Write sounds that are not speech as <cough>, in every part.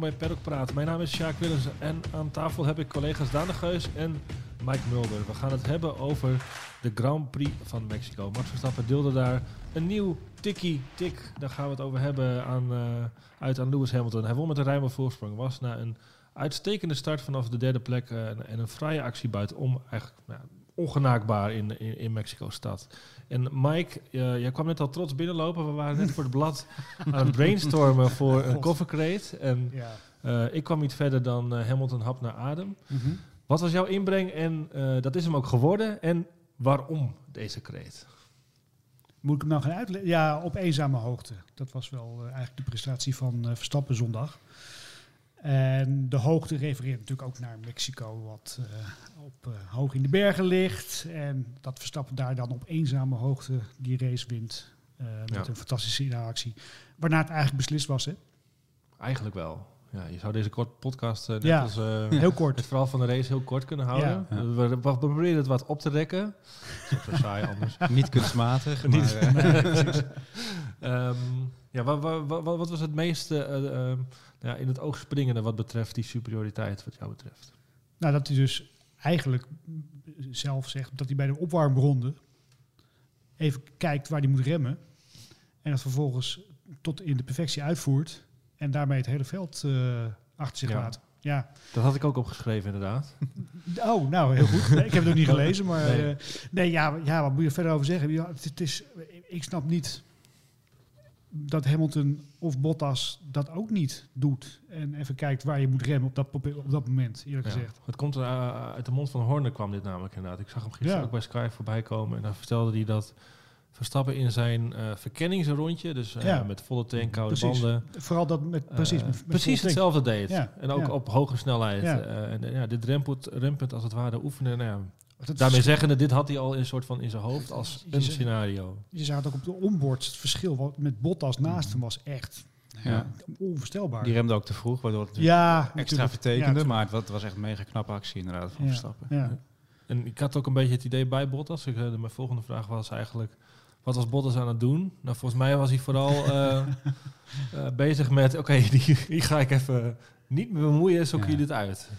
welkom bij Paddock Praat. Mijn naam is Sjaak Willems en aan tafel heb ik collega's Daan de Geus en Mike Mulder. We gaan het hebben over de Grand Prix van Mexico. Max Verstappen deelde daar een nieuw tikkie-tik. Daar gaan we het over hebben aan, eh, uit aan Lewis Hamilton. Hij won met een ruime voorsprong. Was na een uitstekende start vanaf de derde plek eh, en, en een fraaie actie buitenom eigenlijk nou, ongenaakbaar in, in, in Mexico-stad. En Mike, eh, jij kwam net al trots binnenlopen. We waren net voor het blad <laughs> aan het brainstormen voor een God. koffercrate. En Ja. eh, ik kwam niet verder dan eh, Hamilton hap naar adem. Mhm. Wat was jouw inbreng en dat is hem ook geworden. En waarom deze kreet? Moet ik hem nou gaan uitleggen? Ja, op eenzame hoogte. Dat was wel eigenlijk de prestatie van Verstappen zondag. En de hoogte refereert natuurlijk ook naar Mexico, wat eh, op, eh, hoog in de bergen ligt. En dat Verstappen daar dan op eenzame hoogte die race wint. eh, met Ja. een fantastische interactie. Waarna het eigenlijk beslist was. Hè? Eigenlijk wel. Ja, je zou deze kort podcast net Ja. als <laughs> Heel kort. het verhaal van de race heel kort kunnen houden. Ja. We, proberen het wat op te rekken. <laughs> Dat is zo saai anders. <laughs> Niet kunstmatig, maar... eh, Ehm, ja, wat, wat, wat, wat was het meeste eh, ehm, ja, in het oog springende wat betreft die superioriteit wat jou betreft? Nou, dat hij dus eigenlijk zelf zegt dat hij bij de opwarmronde even kijkt waar hij moet remmen. En dat vervolgens tot in de perfectie uitvoert. En daarmee het hele veld eh, achter zich Ja. laat. Ja. Dat had ik ook opgeschreven inderdaad. <laughs> Oh, nou, heel goed. Nee, ik heb het nog niet <laughs> gelezen, maar... Nee. Nee, nee ja, ja, wat moet je er verder over zeggen? Het is, ik snap niet dat Hamilton of Bottas dat ook niet doet. En even kijkt waar je moet remmen op dat, op, dat moment, eerlijk Ja. gezegd. Het komt eh, uit de mond van Horner kwam dit namelijk inderdaad. Ik zag hem gisteren Ja. ook bij Sky voorbij komen en dan vertelde hij dat Verstappen in zijn eh verkenningsrondje, dus eh, Ja. met volle tank, koude Precies. banden, Vooral dat met, precies, met, met precies hetzelfde deed. En ook op hoge snelheid. En ja, dit rempunt, rempunt als het ware oefenen. Nou daarmee zeggende, dit had hij al in een soort van in zijn hoofd als een scenario. Je zag het ook op de onboard. Het verschil wat met Bottas naast hem was echt Ja. onvoorstelbaar. Die remde ook te vroeg, waardoor het natuurlijk ja, extra vertekende. Ja, maar het, wa- het was echt een mega knappe actie inderdaad van Ja. Verstappen. Ja. En ik had ook een beetje het idee bij Bottas. Ik, eh, mijn volgende vraag was eigenlijk... Wat was Bottas aan het doen? Nou, volgens mij was hij vooral <laughs> eh, eh, bezig met... Oké, <laughs> die, die ga ik even niet meer bemoeien. Zo Ja. kun je dit uit.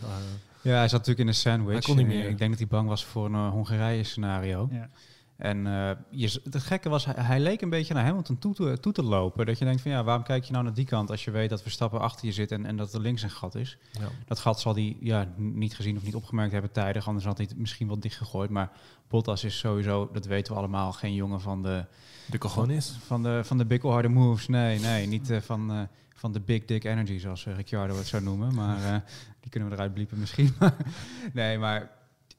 Eh, Ja, hij zat natuurlijk in een sandwich. Hij kon niet En meer. Ik denk dat hij bang was voor een eh, Hongarije-scenario. Ja. En eh, je, het gekke was, hij, hij leek een beetje naar Hamilton toe te, toe te lopen. Dat je denkt van ja, waarom kijk je nou naar die kant als je weet dat Verstappen achter je zit en, en dat er links een gat is. ja. Dat gat zal hij ja, niet gezien of niet opgemerkt hebben tijdig, anders had hij het misschien wel dichtgegooid. Maar Bottas is sowieso, dat weten we allemaal, geen jongen van de, De cojones. van de, van de big harde moves. Nee, nee, niet eh, van, eh, van de big dick energy, zoals eh, Ricciardo het zou noemen. Maar eh, die kunnen we eruit bliepen misschien. <laughs> nee, maar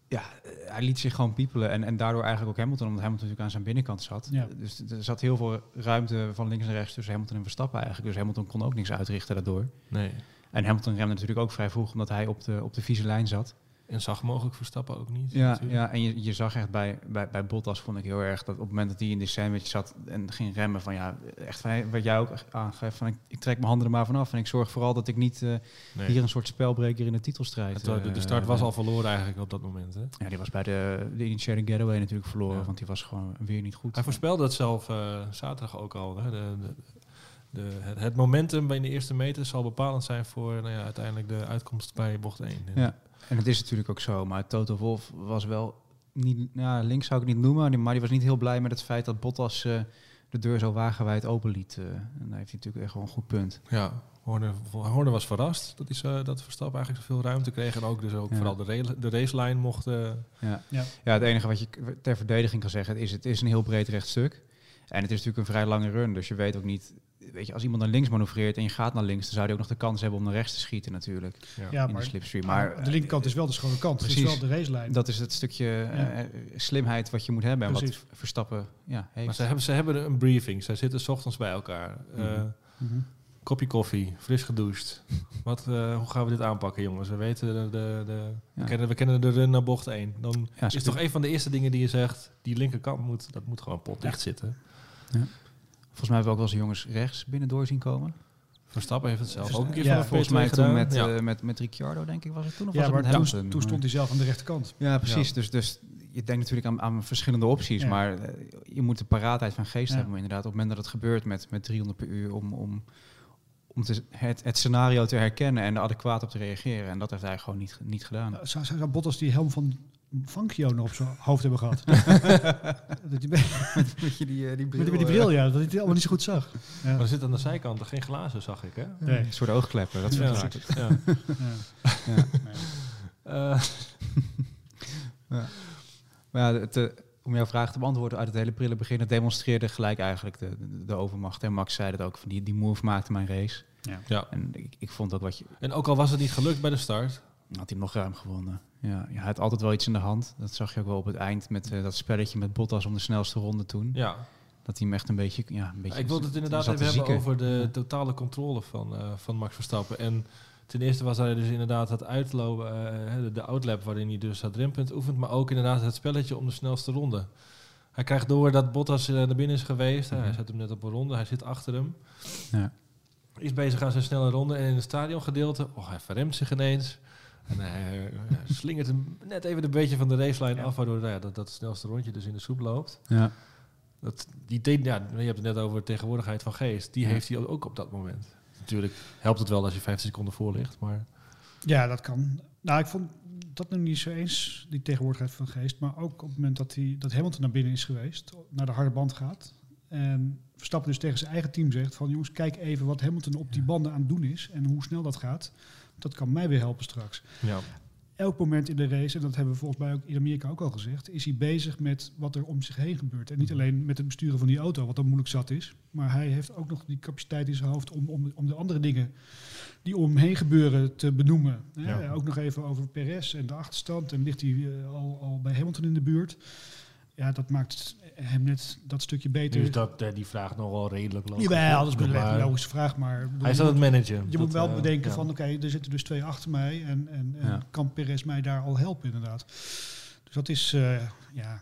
ja, eh, hij liet zich gewoon piepelen. En, en daardoor eigenlijk ook Hamilton, omdat Hamilton natuurlijk aan zijn binnenkant zat. Ja. Dus er zat heel veel ruimte van links en rechts tussen Hamilton en Verstappen eigenlijk. Dus Hamilton kon ook niks uitrichten daardoor. Nee. En Hamilton remde natuurlijk ook vrij vroeg, omdat hij op de, op de vieze lijn zat. En zag mogelijk Verstappen ook niet. Ja, natuurlijk. ja en je, je zag echt bij, bij, bij Bottas, vond ik heel erg, dat op het moment dat hij in de sandwich zat en ging remmen, van ja, echt van, wat jij ook aangeeft, van ik, ik trek mijn handen er maar vanaf en ik zorg vooral dat ik niet eh, Nee. hier een soort spelbreker in de titelstrijd... Het, de, de eh, start was al verloren eigenlijk op dat moment. Hè? Ja, die was bij de, de initiating getaway natuurlijk verloren, Ja. want die was gewoon weer niet goed. Hij voorspelde het zelf eh, zaterdag ook al. Hè? De, de, de, het, het momentum bij de eerste meter zal bepalend zijn voor nou ja, uiteindelijk de uitkomst bij bocht 1. En Ja, en het is natuurlijk ook zo, maar Toto Wolf was wel niet, nou, links zou ik niet noemen, maar die was niet heel blij met het feit dat Bottas eh, de deur zo wagenwijd open liet. eh. en daar heeft hij natuurlijk echt wel een goed punt. Ja, Horner, Horner was verrast dat, zo, dat Verstappen eigenlijk zoveel ruimte kreeg. En ook dus ook Ja. vooral de, de racelijn mocht... eh, Ja. Ja. ja, het enige wat je ter verdediging kan zeggen is, het is een heel breed rechtstuk. En het is natuurlijk een vrij lange run, dus je weet ook niet... Weet je, als iemand naar links manoeuvreert en je gaat naar links, dan zou hij ook nog de kans hebben om naar rechts te schieten natuurlijk. Ja, in de maar slipstream. maar Maar de linkerkant is wel de schone kant. Het is wel de racelijn. dat is het stukje eh, slimheid wat je moet hebben en Precies. wat Verstappen ja, heeft. maar ze hebben, ze hebben een briefing. Zij zitten 's ochtends bij elkaar. Eh, Mhm. Mhm. kopje koffie, fris gedoucht. Wat, eh, hoe gaan we dit aanpakken, jongens? We weten, de, de, de- we, Ja. kennen, we kennen de run naar bocht 1. Dan Ja, is toch een van de eerste dingen die je zegt... die linkerkant moet, dat moet gewoon potdicht zitten. Volgens mij hebben we ook wel eens jongens rechts binnendoor zien komen. Verstappen heeft het zelf ook een keer Ja, Volgens P2 mij toen met, Ja. eh, met, met Ricciardo, denk ik, was het toen? Of Ja, was maar het met toen, Hamilton? toen stond hij zelf aan de rechterkant. Ja, precies. Dus, dus je denkt natuurlijk aan, aan verschillende opties, Ja. maar eh, je moet de paraatheid van geest Ja. hebben. Maar inderdaad, op het moment dat het gebeurt met, met 300 per uur, om, om, om te, het, het scenario te herkennen en er adequaat op te reageren. En dat heeft hij gewoon niet, niet gedaan. Zou, zou Bottas die helm van Fangio nog op zijn hoofd hebben gehad? <laughs> dat hij, met, Met je die, eh, die met die bril, ja, dat hij het allemaal niet zo goed zag. Ja. Maar er zit aan de zijkant geen glazen, zag ik, hè? Nee. Een soort oogkleppen, dat Ja. verklaart het. Ja. Ja. Ja. Eh, <laughs> Maar ja, het, eh, om jouw vraag te beantwoorden, uit het hele prille begin, het demonstreerde gelijk eigenlijk de, de, de overmacht. En Max zei het ook, van die, die move maakte mijn race. ja. En ik, ik vond ook wat je, En ook al was het niet gelukt bij de start. Had hij nog ruim gewonnen. Ja, hij had altijd wel iets in de hand. Dat zag je ook wel op het eind met eh, dat spelletje met Bottas om de snelste ronde toen. Ja. Dat hij hem echt een beetje, ja, een beetje Ik wilde het inderdaad even hebben zieken. over de totale controle van, eh, van Max Verstappen. En ten eerste was hij dus inderdaad het uitlopen, eh, de, de outlap waarin hij dus het rempunt oefent. Maar ook inderdaad het spelletje om de snelste ronde. Hij krijgt door dat Bottas naar binnen is geweest. Hij Mhm. zet hem net op een ronde, hij zit achter hem. Ja. Is bezig aan zijn snelle ronde. En in het stadiongedeelte, oh, hij verremt zich ineens. En hij eh, slingert hem net even een beetje van de racelijn Ja. af, waardoor nou ja, dat, dat snelste rondje dus in de soep loopt. Ja. Dat, die deed, ja, je hebt het net over tegenwoordigheid van geest. Die Ja. heeft hij ook op dat moment. Natuurlijk helpt het wel als je 15 seconden voor ligt, maar Ja, dat kan. Nou, ik vond dat nog niet zo eens, die tegenwoordigheid van geest. Maar ook op het moment dat, hij, dat Hamilton naar binnen is geweest, naar de harde band gaat. En Verstappen dus tegen zijn eigen team zegt van... jongens, kijk even wat Hamilton op die banden aan het doen is en hoe snel dat gaat. Dat kan mij weer helpen straks. ja. Elk moment in de race, en dat hebben we volgens mij ook in Amerika ook al gezegd... is hij bezig met wat er om zich heen gebeurt. En niet alleen met het besturen van die auto, wat dan moeilijk zat is. Maar hij heeft ook nog die capaciteit in zijn hoofd om, om, om de andere dingen die om hem heen gebeuren te benoemen. Hè? Ja. Ook nog even over Perez en de achterstand. En ligt hij eh, al, al bij Hamilton in de buurt. Ja, dat maakt hem net dat stukje beter. Nu is dat, eh, die vraag nog wel redelijk logisch. Jawel, dat is een Maar logische vraag, maar... Hij is aan het moet- managen. Je Dat, moet wel eh, bedenken ja. van, oké, er zitten dus twee achter mij en, en, en Ja. kan Perez mij daar al helpen inderdaad. Dus dat is, eh, ja,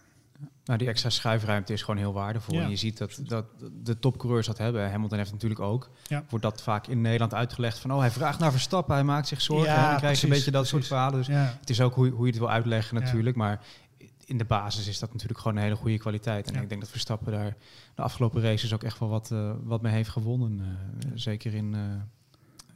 Nou, die extra schuifruimte is gewoon heel waardevol. Ja, en je ziet dat, dat de topcoureurs dat hebben. Hamilton heeft het natuurlijk ook. Ja. Wordt dat vaak in Nederland uitgelegd van... oh, hij vraagt naar Verstappen, hij maakt zich zorgen. Ja, en dan krijg je een beetje dat soort verhalen. Dus ja, het is ook hoe, je- hoe je het wil uitleggen Ja. natuurlijk. Maar in de basis is dat natuurlijk gewoon een hele goede kwaliteit. En Ja. ik denk dat Verstappen daar de afgelopen races ook echt wel wat, eh, wat mee heeft gewonnen. eh, zeker in eh,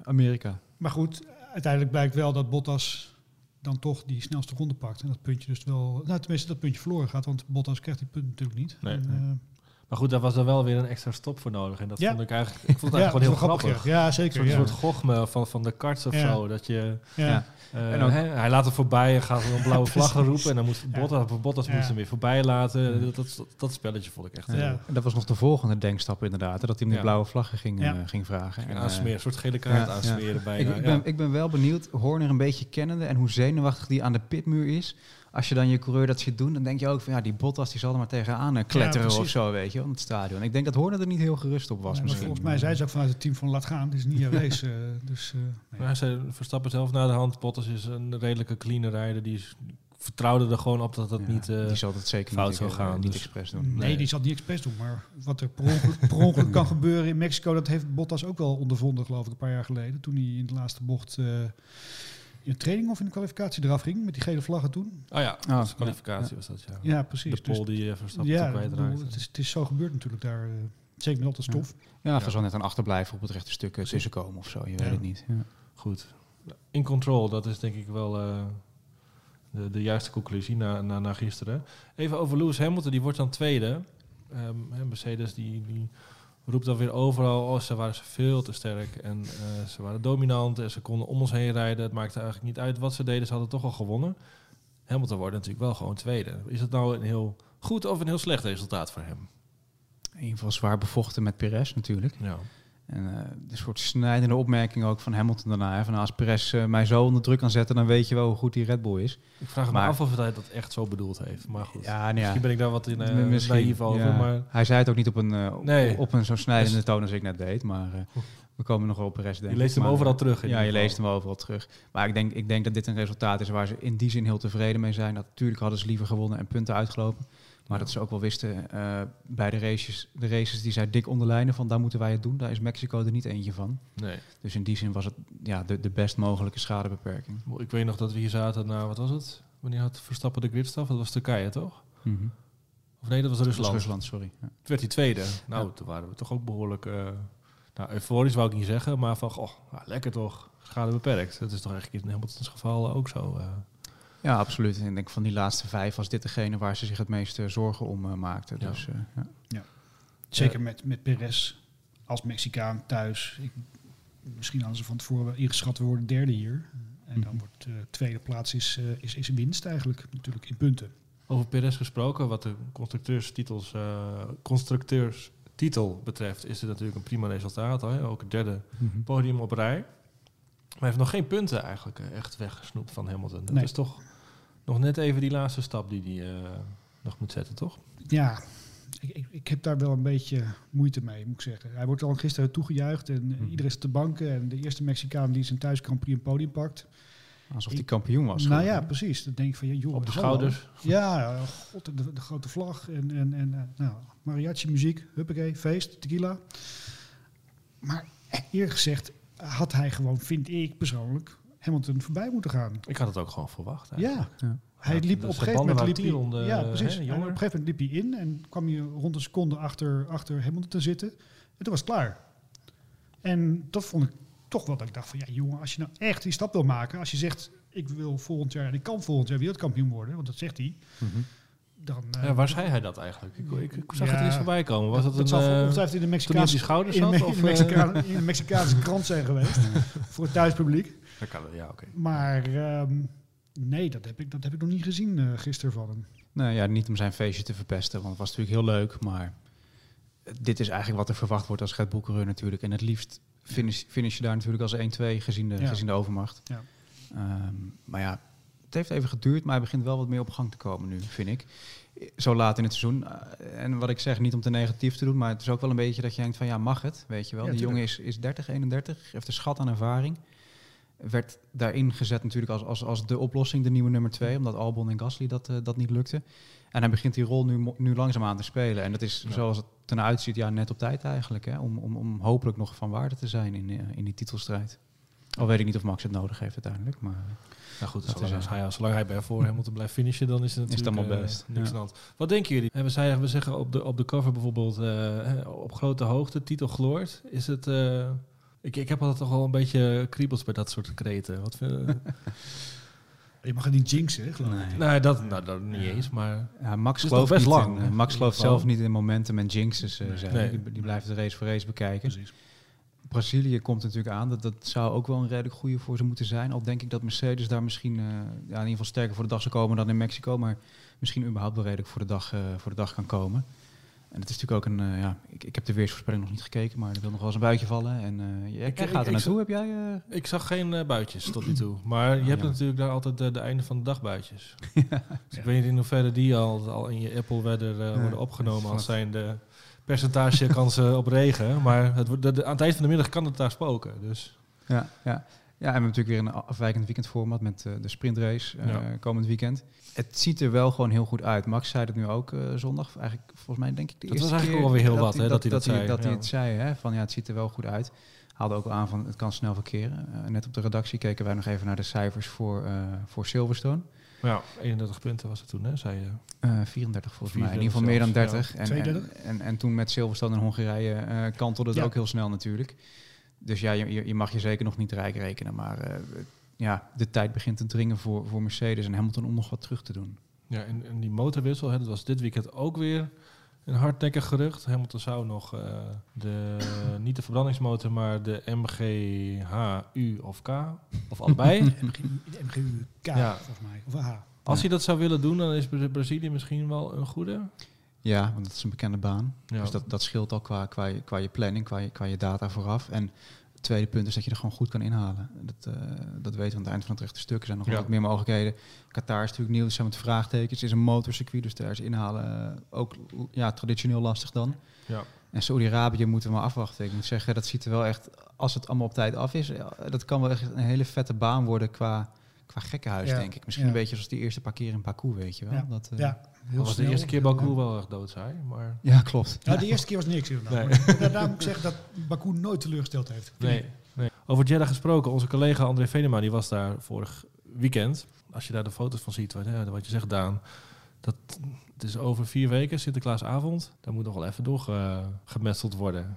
Amerika. Maar goed, uiteindelijk blijkt wel dat Bottas dan toch die snelste ronde pakt. En dat puntje dus wel, nou tenminste dat puntje verloren gaat, want Bottas krijgt die punt natuurlijk niet. Nee. En, Maar goed, daar was er wel weer een extra stop voor nodig. En dat Ja. vond ik eigenlijk, ik vond het ja, eigenlijk gewoon heel grappig. Ja, Een zeker. soort, ja. soort gochme van, van de karts of Ja. zo. Dat je, ja. Eh, En ook- hè, hij laat het voorbij en gaat een blauwe <laughs> vlaggen roepen. En dan moet Ja. Bottas, Bottas Ja. moest hem weer voorbij laten. Dat, dat, dat spelletje vond ik echt Ja. heel En dat was nog de volgende denkstap inderdaad. Dat hij hem de Ja. blauwe vlaggen ging, Ja. eh, ging vragen. En En, eh, aansmeren, een soort gele kaart ja, aansmeren Ik, bijna. ik, ja. ben, ik ben wel benieuwd, Horner een beetje kennende en hoe zenuwachtig die aan de pitmuur is. Als je dan je coureur dat ziet doen, dan denk je ook van ja, die Bottas die zal er maar tegenaan eh, kletteren of zo, weet je, om het stadion. Ik denk dat Horner er niet heel gerust op was misschien. volgens mij zei ze ook vanuit het team van laat gaan, het is niet een <laughs> race. eh, dus, eh, nee. Maar zei, Verstappen zelf naar de hand. Bottas is een redelijke clean rijder. Die is- vertrouwde er gewoon op dat Ja, niet... eh, die zal het zeker fout niet, zou gaan, niet dus- expres doen. Nee, Nee. die zal het niet expres doen. Maar wat er per ongeluk, per ongeluk <laughs> kan gebeuren in Mexico, dat heeft Bottas ook wel ondervonden, geloof ik, een paar jaar geleden. Toen hij in de laatste bocht eh, de training of in de kwalificatie eraf ging met die gele vlaggen toen. oh ja, Ah, kwalificatie was dat, ja. Ja, precies. de pol die eh, Verstappen ja, ja, kwijtraakte. het, is, het is zo gebeurd natuurlijk daar. eh, zeker met al de stof. Ja, of er zal net een achterblijver op het rechte stuk eh, tussenkomen of zo, je weet Ja. het niet. Ja. Goed. In control, dat is denk ik wel eh, de, de juiste conclusie na, na, na gisteren. Even over Lewis Hamilton, die wordt dan tweede. Ehm, hè, Mercedes die, die roept dan weer overal, oh, ze waren veel te sterk en eh, ze waren dominant en ze konden om ons heen rijden. Het maakte eigenlijk niet uit wat ze deden, ze hadden toch al gewonnen. Hamilton wordt natuurlijk wel gewoon tweede. Is het nou een heel goed of een heel slecht resultaat voor hem? In ieder geval zwaar bevochten met Perez natuurlijk. Ja. En eh een soort snijdende opmerking ook van Hamilton daarna. Hè, van als Perez eh, mij zo onder druk kan zetten, dan weet je wel hoe goed die Red Bull is. Ik vraag me Maar- af of hij dat echt zo bedoeld heeft. Maar goed, Ja, nou ja. misschien ben ik daar wat in, eh, Misschien, over. ja. Maar Hij zei het ook niet op een, Nee. op een zo snijdende Dus- toon als ik net deed. Maar we komen nog wel op Perez, denk je leest ik. hem Maar- overal terug. in Ja, je leest hem overal terug. Maar ik denk, ik denk dat dit een resultaat is waar ze in die zin heel tevreden mee zijn. Natuurlijk hadden ze liever gewonnen en punten uitgelopen. Maar dat ze ook wel wisten eh, bij de races, de races die zij dik onderlijnen van daar moeten wij het doen. Daar is Mexico er niet eentje van. Nee. Dus in die zin was het ja, de, de best mogelijke schadebeperking. Ik weet nog dat we hier zaten na, wat was het? Wanneer had Verstappen de gridstaf? Dat was Turkije, toch? Mhm. Of nee, dat was Dat Rusland. was Rusland, sorry. Ja. Toen werd hij tweede. Nou, Ja. toen waren we toch ook behoorlijk... eh nou, euforisch wou ik niet zeggen, maar van... Oh, nou, lekker toch. Schade beperkt. Dat is toch eigenlijk in Hamilton's geval ook zo. eh. Ja, absoluut. En ik denk van die laatste vijf was dit degene waar ze zich het meeste zorgen om eh, maakten. Ja. Dus, eh, ja. Zeker met, met Perez als Mexicaan thuis. Ik, misschien hadden ze van tevoren wel ingeschat, we worden derde hier. En dan Mhm. wordt de tweede plaats is, eh, is, is een winst eigenlijk, natuurlijk in punten. Over Perez gesproken, wat de constructeurstitels, eh constructeurstitel betreft, is het natuurlijk een prima resultaat. Hè? Ook het derde Mhm. podium op rij. Maar hij heeft nog geen punten eigenlijk eh, echt weggesnoept van Hamilton. Dat Nee. is toch nog net even die laatste stap die hij eh, nog moet zetten, toch? Ja, ik, ik, ik heb daar wel een beetje moeite mee, moet ik zeggen. Hij wordt al gisteren toegejuicht en Mhm. iedereen is te banken. En de eerste Mexicaan die zijn thuis Grand Prix een podium pakt. Alsof hij kampioen was. nou gewoon. ja, precies. Dan denk ik van, ja, joh, Op de schouders. Ja, god, de, de grote vlag en, en, en eh, nou, mariachi muziek, huppakee, feest, tequila. Maar eerlijk gezegd had hij gewoon, vind ik persoonlijk, Hamilton voorbij moeten gaan. Ik had het ook gewoon verwacht. Ja, eigenlijk. Ja. hij liep op een gegeven moment liep hij, ronden, ja, hè, precies. En jonger. op een gegeven moment liep hij in en kwam je rond een seconde achter, achter Hamilton te zitten. En toen was het klaar. En dat vond ik toch wel dat ik dacht van, ja jongen, als je nou echt die stap wil maken, als je zegt, ik wil volgend jaar, en ik kan volgend jaar wereldkampioen worden, want dat zegt hij, Mhm. Dan... eh, Ja, waar zei hij dat eigenlijk? Ik, ik, ik zag Ja, het eerst voorbij komen. Was dat, dat een, zal eh, ongetwijfeld in de Mexicaanse, schouders in, Of, in, de eh, <laughs> in de Mexicaanse krant zijn geweest. <laughs> voor het thuispubliek. dat kan, ja, oké. Maar ehm, nee, dat heb, ik, dat heb ik nog niet gezien eh, gisteren van hem. Nou ja, niet om zijn feestje te verpesten, want het was natuurlijk heel leuk. Maar dit is eigenlijk wat er verwacht wordt als Bull coureur natuurlijk. En het liefst finish, finish je daar natuurlijk als 1-2 gezien de, Ja. gezien de overmacht. Ja. Ehm, maar ja, het heeft even geduurd, maar hij begint wel wat meer op gang te komen nu, vind ik. Zo laat in het seizoen. Eh, En wat ik zeg, niet om te negatief te doen, maar het is ook wel een beetje dat je denkt van ja, mag het, weet je wel. Ja, Die jongen is, is 30, 31, heeft een schat aan ervaring. Werd daarin gezet natuurlijk als, als, als de oplossing, de nieuwe nummer 2, omdat Albon en Gasly dat, eh, dat niet lukte. En hij begint die rol nu, nu langzaam aan te spelen. En dat is Ja. zoals het ernaar uitziet, ja, net op tijd eigenlijk. Hè, om, om, om hopelijk nog van waarde te zijn in, eh, in die titelstrijd. Al weet ik niet of Max het nodig heeft uiteindelijk. Maar Nou goed, Dat zolang, is, als eh, hij, zolang hij bij voor Hamilton blijft finishen, dan is het Is het allemaal eh, best. niks Ja. aan. Wat denken jullie? Eh, We, zeiden, we zeggen op de, op de cover bijvoorbeeld op grote hoogte, titel gloort. Is het... eh, ik, ik heb altijd toch wel een beetje kriebels bij dat soort kreten. Wat vind, <laughs> Je mag het niet jinxen, hè, geloof ik. Nee. dat, nou, dat niet eens, maar... Ja, Max is gelooft best lang, in, Max gelooft zelf niet in momentum en jinxes. eh, Nee. zijn. Nee. Die, die blijft de race voor race bekijken. Precies. Brazilië komt natuurlijk aan. Dat, dat zou ook wel een redelijk goede voor ze moeten zijn. Al denk ik dat Mercedes daar misschien eh, ja, in ieder geval sterker voor de dag zou komen dan in Mexico. Maar misschien überhaupt wel redelijk voor de dag, eh, voor de dag kan komen. En het is natuurlijk ook een... eh, ja, ik, ik heb de weersvoorspelling nog niet gekeken, maar er wil nog wel eens een buitje vallen. En eh jij Ik- gaat er ik naartoe. Heb jij... Ik zag geen buitjes tot nu toe. Maar je Oh, hebt ja. natuurlijk daar altijd de, de einde van de dag buitjes. <laughs> Dus ik weet niet in hoeverre die al, al in je Apple Weather Ja, worden opgenomen als is zijn de percentage kansen op regen. Maar het, wordt- de, de- aan het eind van de middag kan het daar spoken. Dus Ja, ja. ja, en we hebben natuurlijk weer een afwijkend weekendformat met eh, de sprintrace eh, Ja. komend weekend. Het ziet er wel gewoon heel goed uit. Max zei het nu ook eh, zondag. Eigenlijk volgens mij denk ik de Dat eerste was eigenlijk alweer heel wat, hè, dat hij dat hij, zei, dat hij het zei. Hè, van ja, het ziet er wel goed uit. Haalde ook al aan van het kan snel verkeren. Net op de redactie keken wij nog even naar de cijfers voor, voor Silverstone. Ja, 31 punten was het toen, hè, zei je. Eh 34 volgens mij. In ieder 34 geval meer dan zelfs, 30. En, en, 32? en, en toen met Silverstone en Hongarije eh, kantelde het Ja. ook heel snel natuurlijk. Dus ja, je, je- je mag je zeker nog niet rijk rekenen. Maar eh, ja, de tijd begint te dringen voor, voor Mercedes en Hamilton om nog wat terug te doen. Ja, en, en die motorwissel, hè, dat was dit weekend ook weer een hardnekkig gerucht. Hamilton zou nog eh, de, <clears throat> niet de verbrandingsmotor, maar de MGH, U of K, of <laughs> allebei. De MGU K, Ja. volgens mij. Of H. Als Ja. hij dat zou willen doen, dan is Bra- Brazilië misschien wel een goede. Ja, want dat is een bekende baan. Ja. Dus dat, dat scheelt al qua, qua, je, qua je planning, qua je, qua je data vooraf. En het tweede punt is dat je er gewoon goed kan inhalen. Dat, eh, dat weten we aan het eind van het rechte stuk. Er zijn nog Ja. wat meer mogelijkheden. Qatar is natuurlijk nieuw, dus zijn met vraagtekens. Het is een motorcircuit, dus daar is inhalen eh, ook ja, traditioneel lastig dan. Ja. En Saudi-Arabië moeten we maar afwachten. Ik moet zeggen, dat ziet er wel echt, als het allemaal op tijd af is, ja, dat kan wel echt een hele vette baan worden qua, qua gekkenhuis, Ja. denk ik. Misschien Ja. een beetje zoals die eerste paar keer in Baku, weet je wel. Ja. Dat, eh, Ja, heel was de eerste keer Baku wel erg doodzaai, maar... ja, klopt. Ja, de eerste keer was niks inderdaad. Nee. Maar daar- daar moet ik zeggen dat Baku nooit teleurgesteld heeft. Nee, nee. Over Jeddah gesproken, onze collega André Venema die was daar vorig weekend. Als je daar de foto's van ziet, wat, wat je zegt, Daan. Dat, het is over vier weken, Sinterklaasavond. Daar moet nog wel even door uh, gemetseld worden.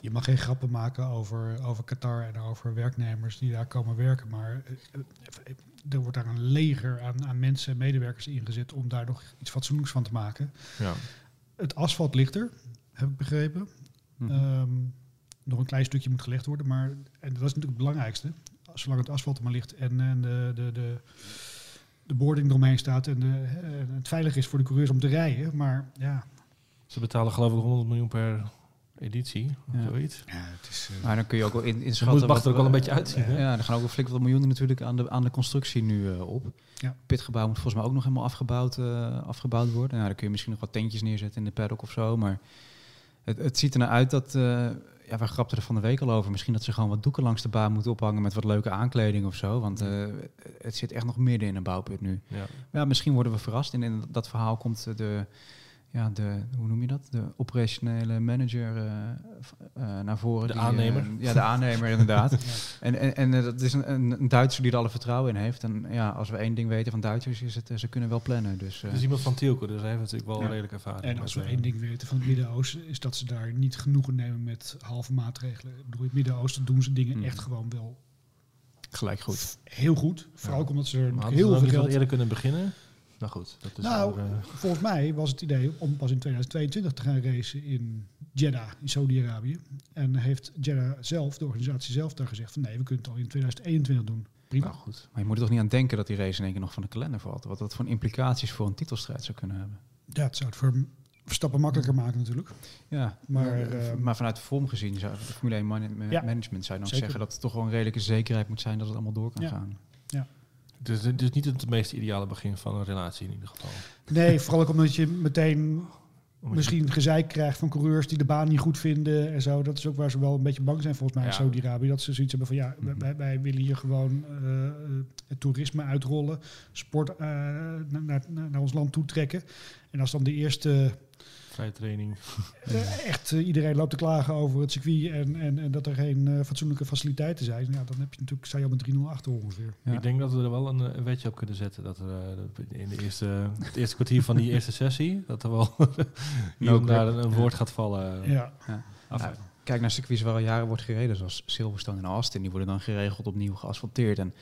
Je mag geen grappen maken over, over Qatar en over werknemers die daar komen werken. Maar uh, er wordt daar een leger aan, aan mensen en medewerkers ingezet om daar nog iets fatsoenlijks van te maken. Ja. Het asfalt ligt er, heb ik begrepen. -hmm. um, nog een klein stukje moet gelegd worden, maar en dat is natuurlijk het belangrijkste. Zolang het asfalt er maar ligt en, en de, de, de, de boarding eromheen staat en, de, en het veilig is voor de coureurs om te rijden. Maar ja. Ze betalen geloof ik 100 miljoen per editie, of ja. zoiets. Ja, het is, uh, maar dan kun je ook wel in, inschatten... Het mag er ook wel een beetje uitzien. Ja, ja, er gaan ook wel flink wat miljoenen natuurlijk aan de, aan de constructie nu uh, op. Ja. Pitgebouw moet volgens mij ook nog helemaal afgebouwd, uh, afgebouwd worden. Nou, dan kun je misschien nog wat tentjes neerzetten in de paddock of zo, maar het, het ziet er nou uit dat... ja, we grapten er van de week al over. Misschien dat ze gewoon wat doeken langs de baan moeten ophangen met wat leuke aankleding of zo. Want het zit echt nog midden in een bouwput nu. Ja. Maar ja, misschien worden we verrast. En in dat verhaal komt de ja, de, hoe noem je dat? De operationele manager uh, uh, naar voren. De die, aannemer. Uh, ja, de aannemer inderdaad. <laughs> ja. En, en, en dat is een, een, Duitser die er alle vertrouwen in heeft. En ja, als we één ding weten van Duitsers is het, ze kunnen wel plannen. Dus, Het is iemand van Tielko, dus hij heeft natuurlijk wel ja. redelijk ervaring. En als we één ding weten van het Midden-Oosten, is dat ze daar niet genoegen nemen met halve maatregelen. Ik bedoel, in het Midden-Oosten doen ze dingen Mm. echt gewoon wel Gelijk goed. heel goed. Vooral Ja. omdat ze er Maar heel veel geld... eerder kunnen beginnen? Nou goed, dat is Nou, eh, Volgens mij was het idee om pas in 2022 te gaan racen in Jeddah, in Saudi-Arabië. En heeft Jeddah zelf, de organisatie zelf, daar gezegd van nee, we kunnen het al in 2021 doen. Prima. nou goed. Maar je moet er toch niet aan denken dat die race in één keer nog van de kalender valt. Wat dat voor implicaties voor een titelstrijd zou kunnen hebben. Ja, het zou het voor Verstappen makkelijker maken natuurlijk. Ja, Maar, maar, ehm, maar vanuit de vorm gezien, zou de Formule 1 man Ja, management zou je dan zeker. zeggen dat het toch wel een redelijke zekerheid moet zijn dat het allemaal door kan Ja. gaan. Dus het is niet het meest ideale begin van een relatie in ieder geval. Nee, vooral ook omdat je meteen misschien gezeik krijgt van coureurs die de baan niet goed vinden en zo. Dat is ook waar ze wel een beetje bang zijn volgens mij in Ja. Saudi-Arabië. Dat ze zoiets hebben van ja, Mhm. wij, wij willen hier gewoon eh, het toerisme uitrollen, sport eh, naar, naar, naar ons land toetrekken. En als dan de eerste Vrije training. <laughs> eh, echt eh, iedereen loopt te klagen over het circuit en, en, en dat er geen eh, fatsoenlijke faciliteiten zijn, ja, dan heb je natuurlijk, sta je al met 3-0 achter ongeveer. Ja. Ik denk dat we er wel een, een wetje op kunnen zetten. Dat er in de eerste, het eerste kwartier van die eerste sessie, dat er wel <laughs> hier No daar een, een woord gaat vallen. Ja, Af- Nou, kijk naar circuits waar al jaren wordt gereden, zoals Silverstone en Austin. Die worden dan geregeld opnieuw geasfalteerd. En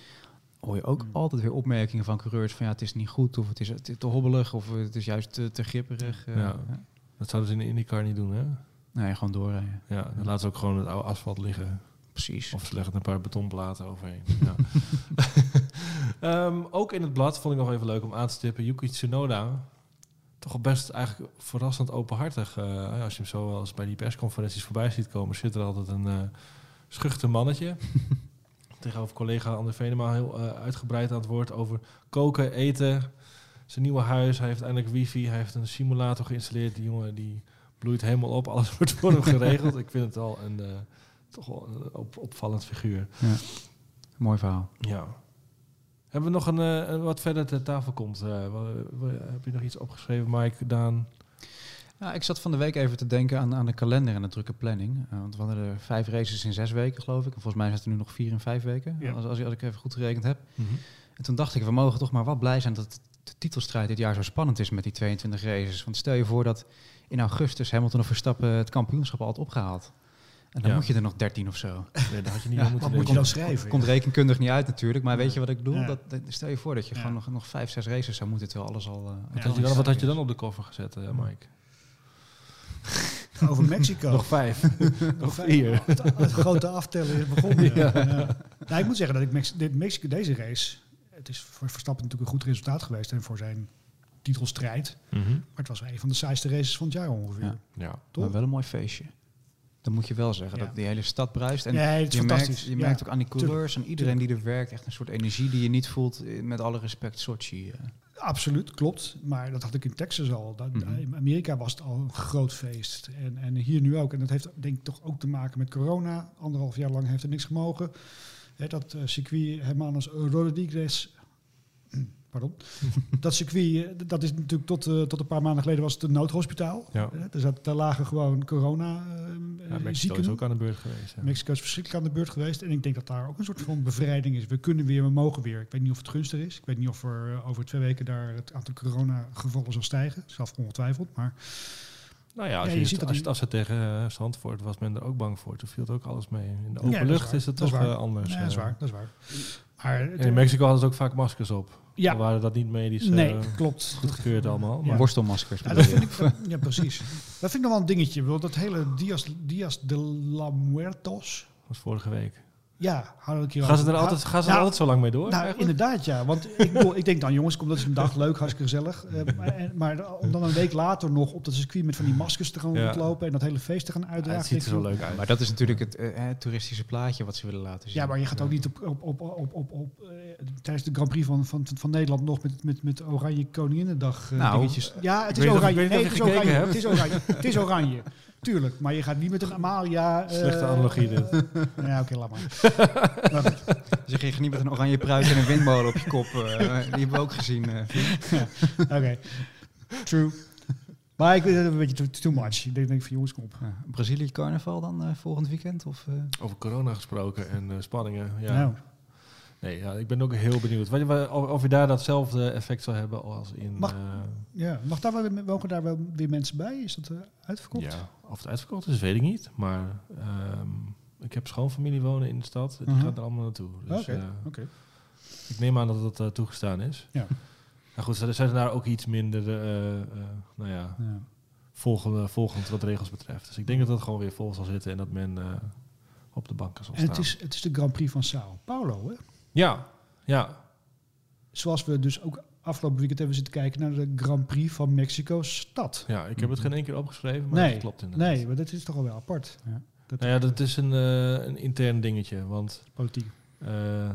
hoor je ook Mm. altijd weer opmerkingen van coureurs van ja, het is niet goed, of het is, te hobbelig, of het is juist te, te gripperig. eh, Ja. ja. Dat zouden ze in de IndyCar niet doen, hè? Nee, gewoon doorrijden. Ja, dan laten ze ook gewoon het oude asfalt liggen. Precies. Of ze leggen er een paar betonplaten overheen. ja. <laughs> <laughs> Ehm, ook in het blad vond ik nog even leuk om aan te stippen. Yuki Tsunoda. Toch al best eigenlijk verrassend openhartig. eh, als je hem zo wel eens bij die persconferenties voorbij ziet komen, zit er altijd een eh schuchter mannetje. <laughs> Tegenover collega Ander Venema heel eh, uitgebreid aan het woord over koken, eten. Zijn nieuwe huis. Hij heeft eindelijk wifi. Hij heeft een simulator geïnstalleerd. Die jongen die bloeit helemaal op. Alles <laughs> wordt voor hem geregeld. Ik vind het al een, eh, toch wel een op, opvallend figuur. Mooi verhaal. Ja. Hebben we nog een, eh, een wat verder ter tafel komt? wa- heb je nog iets opgeschreven, Mike, Daan? Ja, ik zat van de week even te denken aan, aan de kalender en de drukke planning. Eh, want we hadden er vijf races in zes weken, geloof ik. En volgens mij zijn het er nu nog vier in vijf weken, Ja. als, als, ik- als ik even goed gerekend heb. En toen dacht ik, we mogen toch maar wat blij zijn dat de titelstrijd dit jaar zo spannend is met die 22 races. Want stel je voor dat in augustus Hamilton of Verstappen het kampioenschap al had opgehaald. En dan Ja. moet je er nog 13 of zo. Daar had je niet <laughs> Ja, aan moeten wat moet je dan schrijven? Komt rekenkundig niet uit natuurlijk, maar weet je wat ik bedoel? Ja. Dat, stel je voor dat je Ja. gewoon nog, nog vijf, zes races zou moeten, terwijl alles al... eh, Wat, Ja, had je dan, wat had je dan op de koffer gezet, eh, Mike? <laughs> Over Mexico. Nog vijf. <laughs> nog <laughs> vier. Het, het grote aftellen is begonnen. Ja. ja. Nou, ik moet zeggen dat ik Mex dit Mexico, deze race... Het is voor Verstappen natuurlijk een goed resultaat geweest en voor zijn titelstrijd. Maar het was wel een van de saaiste races van het jaar ongeveer. Ja. Ja. Toch? Maar wel een mooi feestje. Dat moet je wel zeggen, Ja. dat die hele stad bruist. En Nee, het is je fantastisch. merkt, je Ja, merkt ook aan die coureurs en iedereen die er werkt, echt een soort energie die je niet voelt, eh, met alle respect, Sochi. Absoluut, klopt. Maar dat had ik in Texas al. Dat, Mhm. In Amerika was het al een groot feest. En, en hier nu ook. En dat heeft denk ik toch ook te maken met corona. Anderhalf jaar lang heeft er niks gemogen. Dat eh, circuit Hermanos Rodriguez pardon. <laughs> dat circuit, eh, dat is natuurlijk tot, eh, tot een paar maanden geleden was het een noodhospitaal. Ja. Eh, daar lagen gewoon corona eh, Ja, Mexico is ook aan de beurt geweest. ja. Mexico is verschrikkelijk aan de beurt geweest. En ik denk dat daar ook een soort van bevrijding is. We kunnen weer, we mogen weer. Ik weet niet of het gunstig is. Ik weet niet of er over twee weken daar het aantal coronagevallen zal stijgen. Zelf ongetwijfeld. Maar Nou ja, als, Ja, je je het- ziet dat als, als het tegen uh, Zandvoort was men er ook bang voor. Toen viel het ook alles mee. In de open Ja, is lucht is het Dat toch anders. nee, dat is waar. Dat is waar. Maar En in Mexico hadden ze ook vaak maskers op. ja, Dan waren dat niet medisch eh, nee, klopt. goedgekeurd allemaal. Ja. Maar Worstelmaskers. Ja, bedoel dat je? vind ik, dat- ja, precies. Dat vind ik nog wel een dingetje. Dat hele Dias, Dias de la Muertos. dat was vorige week. Ja, Gaan ze er altijd, gaan ze er Nou, altijd zo lang mee door? Nou, eigenlijk? inderdaad, ja. Want ik, bedoel, ik denk dan, jongens, kom dat is een dag leuk, hartstikke gezellig. Eh, maar, en- maar om dan een week later nog op dat circuit met van die maskers te gaan Ja. rondlopen en dat hele feest te gaan Ja, uitdragen. het ziet er zo leuk uit. Maar dat is natuurlijk het eh, eh, toeristische plaatje wat ze willen laten zien. Ja, maar je gaat ook niet op, op, op, op, op, op, eh, tijdens de Grand Prix van, van, van Nederland nog met, met, met Oranje Koninginnedag eh, Nou, dingetjes. Ja, het is Nee, het oranje. Het is oranje. Het is oranje. Tuurlijk, maar je gaat niet met een Amalia... eh, Slechte analogie dit. <laughs> Ja, oké, laat maar. <laughs> Maar goed. Zeg je niet met een oranje pruik en een windmolen op je kop. eh, <laughs> die hebben we ook gezien. eh. Oké. True. Maar ik vind het een beetje too, too much. Ik denk, denk van jongens, kom op. Ja, Brazilië carnaval dan eh, volgend weekend? Of, eh? Over corona gesproken en eh, spanningen. Ja. Nou, Nee, ja, ik ben ook heel benieuwd. Of, je daar datzelfde effect zal hebben als in... Mag- eh, ja. Mag daar wel, mogen daar wel weer mensen bij? Is dat eh, uitverkocht? ja, of het uitverkocht is, weet ik niet. Maar ehm, ik heb schoonfamilie wonen in de stad. Die Mhm. gaat er allemaal naartoe. Dus Oké, eh, oké. ik neem aan dat dat toegestaan is. Ja. <laughs> Nou goed, ze zijn daar ook iets minder, nou ja, Ja. volgende, volgend wat regels betreft. Dus ik denk dat dat gewoon weer vol zal zitten en dat men op de banken zal En staan. het is, het is de Grand Prix van Sao Paulo, hè? Ja, ja. Zoals we dus ook afgelopen weekend hebben zitten kijken naar de Grand Prix van Mexico-stad. ja, ik heb het geen één keer opgeschreven, maar Nee, dat klopt inderdaad. Nee, maar dat is toch al wel apart. Ja. Dat Nou ja, dat is een, eh, een intern dingetje, want politiek. eh,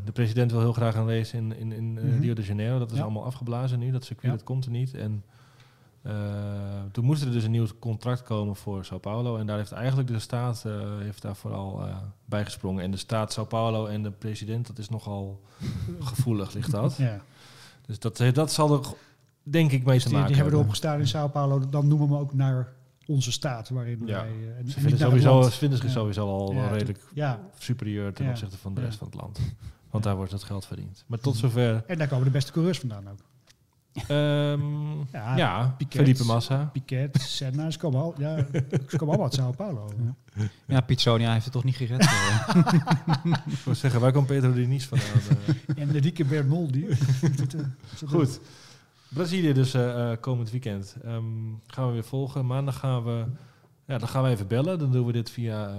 de president wil heel graag een race in, in, in eh, Mhm. Rio de Janeiro. Dat is Ja. allemaal afgeblazen nu, dat circuit Ja. dat komt er niet. En eh, toen moest er dus een nieuw contract komen voor Sao Paulo. En daar heeft eigenlijk de staat eh, heeft daar vooral eh, bij gesprongen. En de staat Sao Paulo en de president, dat is nogal <laughs> gevoelig, ligt dat. Ja. Dus dat, dat zal er denk ik mee Dus te maken die hebben erop hebben. gestaan in Sao Paulo. Dan noemen we hem ook naar onze staat. Waarin Ja. wij... en- Ze vinden, sowieso, ze vinden zich Ja. sowieso al Ja, redelijk Ja, superieur ten opzichte van de rest van het land. Want daar wordt het geld verdiend. Maar tot zover. en daar komen de beste coureurs vandaan ook. Ehm Ja, ja, Piquet. Felipe Massa. Piquet, Senna, ze komen, al, ja, ze komen allemaal uit Sao Paulo. Ja, Pizzonia heeft het toch niet gered. <laughs> Ik wil zeggen, waar komt Pedro Diniz vandaan? eh? <laughs> En Enrique Bernoldi. Eh, <laughs> Goed. Brazilië dus eh, eh, komend weekend. Ehm, gaan we weer volgen. Maandag gaan we, ja, dan gaan we even bellen. Dan doen we dit via eh,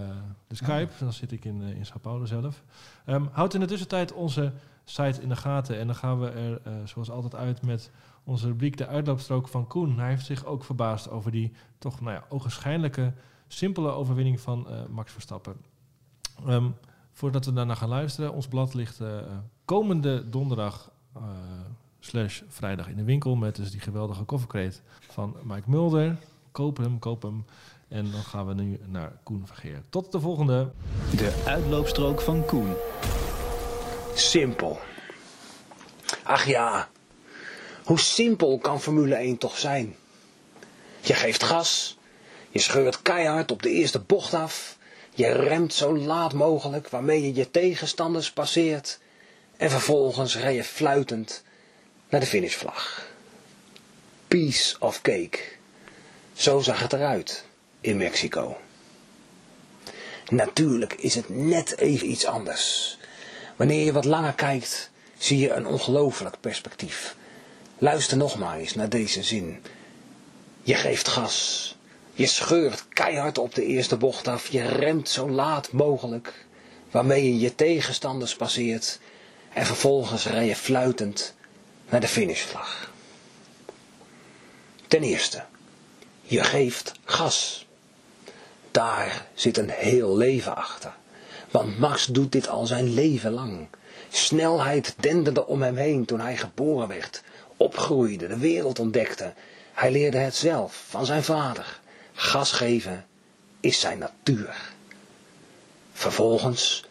de Skype. Dan zit ik in, in Sao Paulo zelf. Ehm, houd in de tussentijd onze site in de gaten. En dan gaan we er eh, zoals altijd uit met onze rubriek De Uitloopstrook van Koen. Hij heeft zich ook verbaasd over die toch nou ja, ogenschijnlijke simpele overwinning van eh, Max Verstappen. Ehm, voordat we daarna gaan luisteren, ons blad ligt eh, komende donderdag eh, slash vrijdag in de winkel met dus die geweldige kofferkreet van Mike Mulder. Koop hem, koop hem. En dan gaan we nu naar Koen Vergeer. Tot de volgende. De uitloopstrook van Koen. Simpel. Ach ja, hoe simpel kan Formule 1 toch zijn? Je geeft gas, je scheurt keihard op de eerste bocht af, je remt zo laat mogelijk waarmee je je tegenstanders passeert en vervolgens rij je fluitend naar de finishvlag. Piece of cake. Zo zag het eruit in Mexico. Natuurlijk is het net even iets anders. Wanneer je wat langer kijkt, zie je een ongelooflijk perspectief. Luister nog maar eens naar deze zin. Je geeft gas. Je scheurt keihard op de eerste bocht af. Je remt zo laat mogelijk. Waarmee je je tegenstanders passeert. En vervolgens rij je fluitend naar de finishvlag. Ten eerste, je geeft gas. Daar zit een heel leven achter. Want Max doet dit al zijn leven lang. Snelheid denderde om hem heen toen hij geboren werd, opgroeide, de wereld ontdekte. Hij leerde het zelf van zijn vader. Gas geven is zijn natuur. Vervolgens,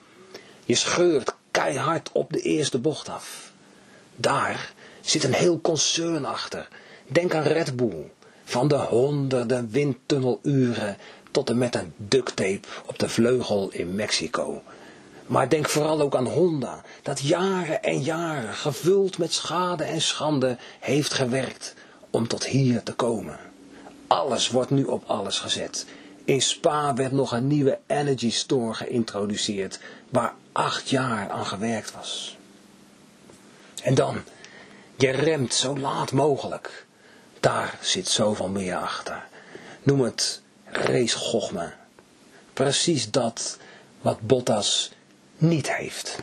je scheurt keihard op de eerste bocht af. Daar zit een heel concern achter. Denk aan Red Bull. Van de honderden windtunneluren tot en met een duct tape op de vleugel in Mexico. Maar denk vooral ook aan Honda, dat jaren en jaren gevuld met schade en schande heeft gewerkt om tot hier te komen. Alles wordt nu op alles gezet. In Spa werd nog een nieuwe Energy Store geïntroduceerd, waar acht jaar aan gewerkt was. En dan, je remt zo laat mogelijk. Daar zit zoveel meer achter. Noem het racegochme. Precies dat wat Bottas niet heeft.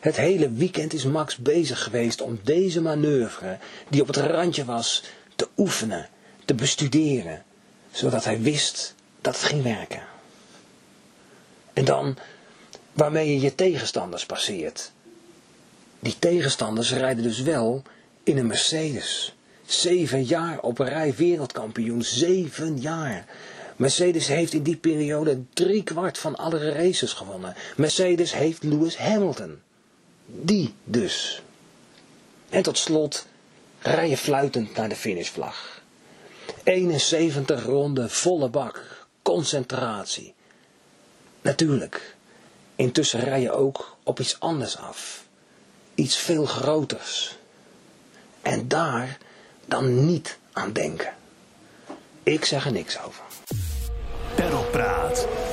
Het hele weekend is Max bezig geweest om deze manoeuvre, die op het randje was, te oefenen, te bestuderen, zodat hij wist dat het ging werken. En dan waarmee je je tegenstanders passeert. Die tegenstanders rijden dus wel in een Mercedes. Zeven jaar op rij wereldkampioen. Zeven jaar. Mercedes heeft in die periode drie kwart van alle races gewonnen. Mercedes heeft Lewis Hamilton. Die dus. En tot slot rij je fluitend naar de finishvlag. 71 ronden, volle bak, concentratie. Natuurlijk, intussen rij je ook op iets anders af. Iets veel groters. En daar dan niet aan denken. Ik zeg er niks over. Terrorpraat.